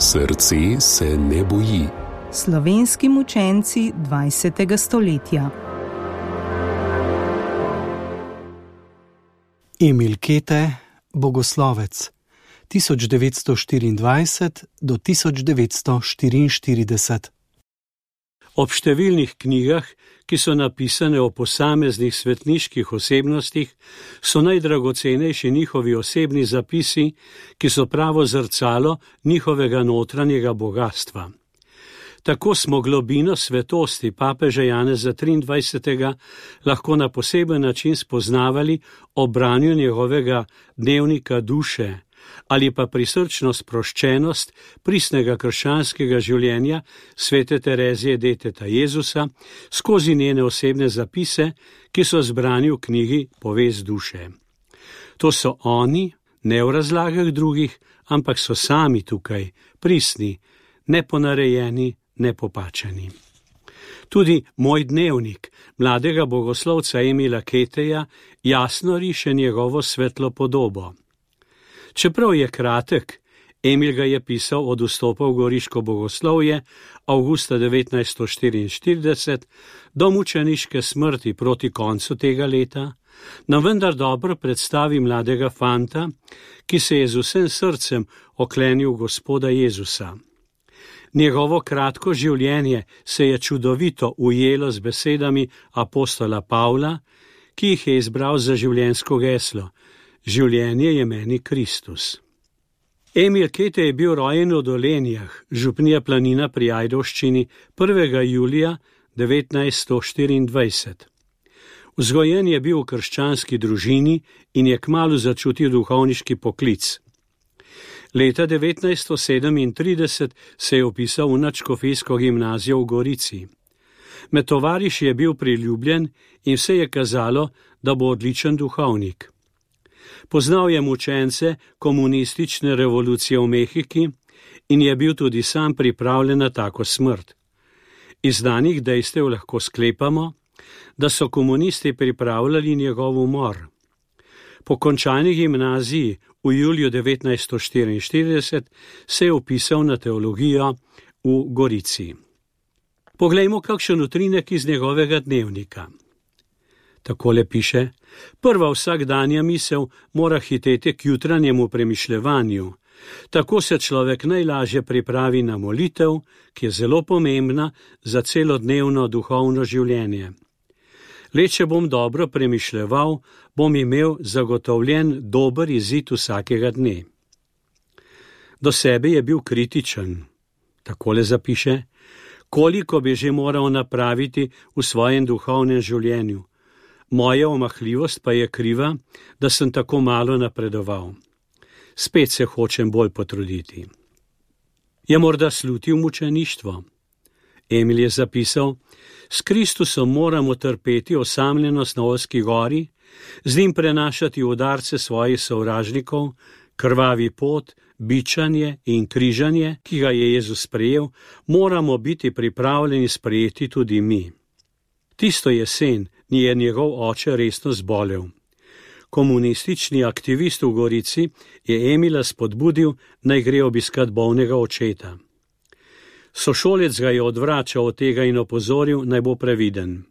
Srce se ne boji. Slovenski mučenci 20. stoletja. Emil Kete, bogoslovec 1924 do 1944. Ob številnih knjigah, ki so napisane o posameznih svetniških osebnostih, so najdragocenejši njihovi osebni zapisi, ki so pravo zrcalo njihovega notranjega bogatstva. Tako smo globino svetosti papeža Janeza 23. lahko na poseben način spoznavali ob branju njegovega dnevnika duše ali pa prisrčno sproščenost pristnega krščanskega življenja svete Terezije deteta Jezusa skozi njene osebne zapise, ki so zbrani v knjigi Povez duše. To so oni, ne v razlagah drugih, ampak so sami tukaj, pristni, neponarejeni, nepopačeni. Tudi moj dnevnik, mladega bogoslovca Emila Keteja, jasno riše njegovo svetlo podobo. Čeprav je kratek, Emil ga je pisal od vstopa v goriško bogoslovje avgusta 1944 do mučeniške smrti proti koncu tega leta, nam vendar dobro predstavi mladega fanta, ki se je z vsem srcem oklenil gospoda Jezusa. Njegovo kratko življenje se je čudovito ujelo z besedami apostola Pavla, ki jih je izbral za življensko geslo: Življenje je meni Kristus. Emil Kete je bil rojen v Dolenjah, župnija planina pri Ajdoščini 1. julija 1924. Vzgojen je bil v krščanski družini in je kmalo začutil duhovniški poklic. Leta 1937 se je upisal v Načkofijsko gimnazijo v Gorici. Med tovariši je bil priljubljen in vse je kazalo, da bo odličen duhovnik. Poznal je mučence komunistične revolucije v Mehiki in je bil tudi sam pripravljen na tako smrt. Iz danih dejstev lahko sklepamo, da so komunisti pripravljali njegov umor. Po končani gimnaziji v juliju 1944 se je upisal na teologijo v Gorici. Poglejmo, kakšen utrinek iz njegovega dnevnika. Takole piše: Prva vsakdanja misel mora hiteti k jutranjemu premišljevanju. Tako se človek najlažje pripravi na molitev, ki je zelo pomembna za celodnevno duhovno življenje. Le če bom dobro premišljeval, bom imel zagotovljen dober izid vsakega dne. Do sebe je bil kritičen. Takole zapiše: Koliko bi že moral napraviti v svojem duhovnem življenju? Moja omahljivost pa je kriva, da sem tako malo napredoval. Spet se hočem bolj potruditi. Je morda slutil mučeništvo? Emil je zapisal: S Kristusom moramo trpeti osamljenost na Olski gori, z njim prenašati udarce svojih sovražnikov, krvavi pot, bičanje in križanje, ki ga je Jezus sprejel, moramo biti pripravljeni sprejeti tudi mi. Tisto jesen je njegov oče resno zbolel. Komunistični aktivist v Gorici je Emila spodbudil, naj gre obiskat bolnega očeta. Sošolec ga je odvračal od tega in opozoril, naj bo previden.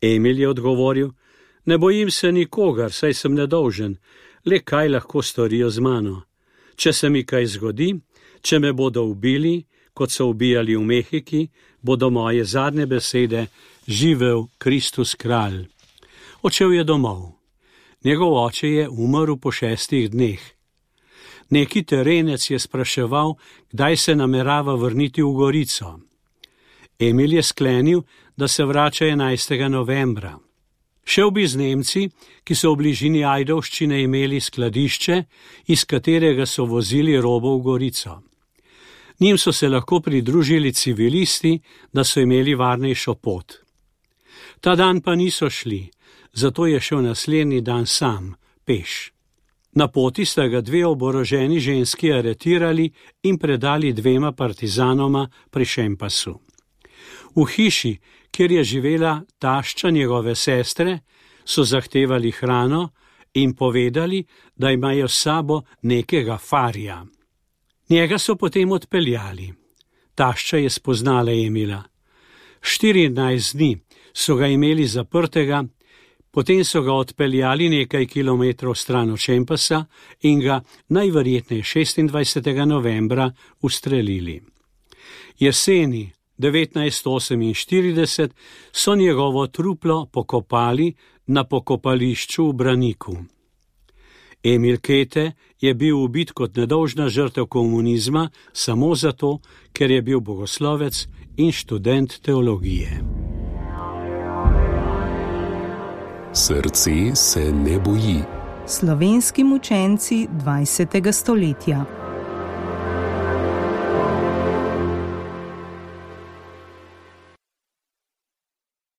Emil je odgovoril: Ne bojim se nikogar, saj sem nedolžen, le kaj lahko storijo z mano. Če se mi kaj zgodi, če me bodo ubili, kot so ubijali v Mehiki, bodo moje zadnje besede: Živel Kristus kralj. Očel je domov. Njegov oče je umrl po šestih dneh. Neki terenec je spraševal, kdaj se namerava vrniti v Gorico. Emil je sklenil, da se vrača 11. novembra. Šel bi z Nemci, ki so v bližini Ajdovščine imeli skladišče, iz katerega so vozili robo v Gorico. Njim so se lahko pridružili civilisti, da so imeli varnejšo pot. Ta dan pa niso šli, zato je šel naslednji dan sam, peš. Na poti sta ga dve oboroženi ženski aretirali in predali dvema partizanoma pri Šempasu. V hiši, kjer je živela tašča njegove sestre, so zahtevali hrano in povedali, da imajo s sabo nekega farja. Njega so potem odpeljali. Tašča je spoznala Emila. 14 dni so ga imeli zaprtega, potem so ga odpeljali nekaj kilometrov stran od Čempasa in ga najverjetneje 26. novembra ustrelili. Jeseni 1948 so njegovo truplo pokopali na pokopališču v Braniku. Emil Kete je bil ubit kot nedolžna žrtev komunizma samo zato, ker je bil bogoslovec in študent teologije. Srce se ne boji. Slovenski mučenci 20. stoletja.